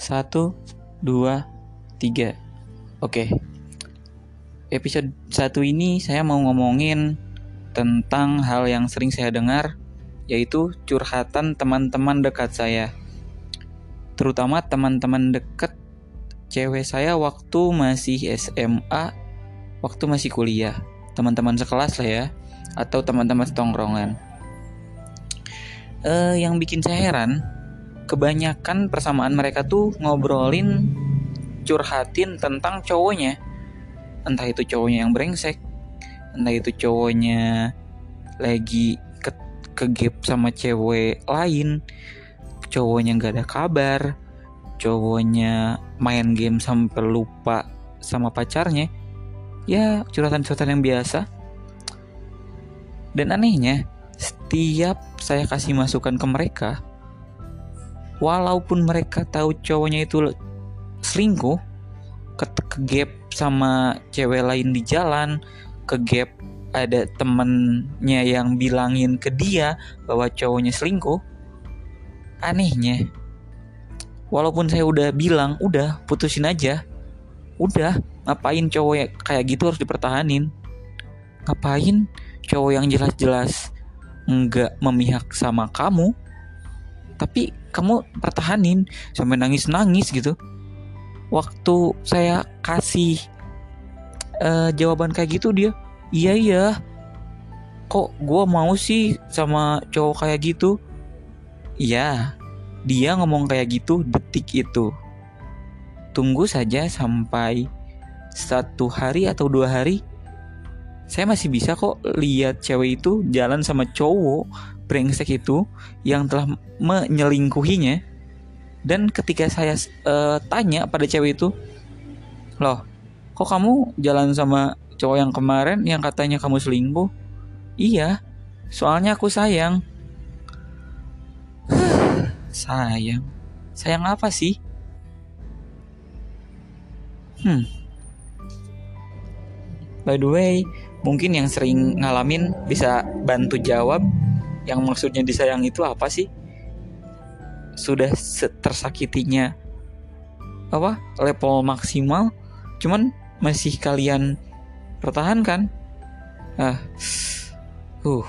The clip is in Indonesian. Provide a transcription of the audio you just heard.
Satu, dua, tiga. Oke. Episode satu ini saya mau ngomongin tentang hal yang sering saya dengar, yaitu curhatan teman-teman dekat saya. Terutama teman-teman dekat cewek saya waktu masih SMA, waktu masih kuliah. Teman-teman sekelas lah ya, atau teman-teman setongkrongan. Eh, yang bikin saya heran, kebanyakan persamaan mereka tuh ngobrolin curhatin tentang cowoknya. Entah itu cowoknya yang brengsek entah itu cowoknya lagi ke kegap sama cewek lain cowoknya nggak ada kabar cowoknya main game sampai lupa sama pacarnya. Ya curhatan-curhatan yang biasa. Dan anehnya setiap saya kasih masukan ke mereka walaupun mereka tahu cowoknya itu selingkuh ke, ke gap sama cewek lain di jalan ke gap ada temennya yang bilangin ke dia bahwa cowoknya selingkuh anehnya. Walaupun saya udah bilang udah putusin aja. Udah ngapain cowok kayak gitu harus dipertahanin? Ngapain cowok yang jelas-jelas nggak memihak sama kamu tapi kamu pertahanin sampai nangis-nangis gitu. Waktu saya kasih uh, jawaban kayak gitu dia iya iya kok gue mau sih sama cowok kayak gitu? Iya dia ngomong kayak gitu detik itu. Tunggu saja sampai satu hari atau dua hari saya masih bisa kok lihat cewek itu jalan sama cowok brengsek itu yang telah menyelingkuhinya. Dan ketika saya uh, tanya pada cewek itu loh kok kamu jalan sama cowok yang kemarin yang katanya kamu selingkuh? Iya soalnya aku sayang. Sayang? Sayang apa sih? Hmm. By the way mungkin yang sering ngalamin bisa bantu jawab yang maksudnya disayang itu apa sih? Sudah tersakitinya apa level maksimal, cuman masih kalian pertahankan. Ah, uh,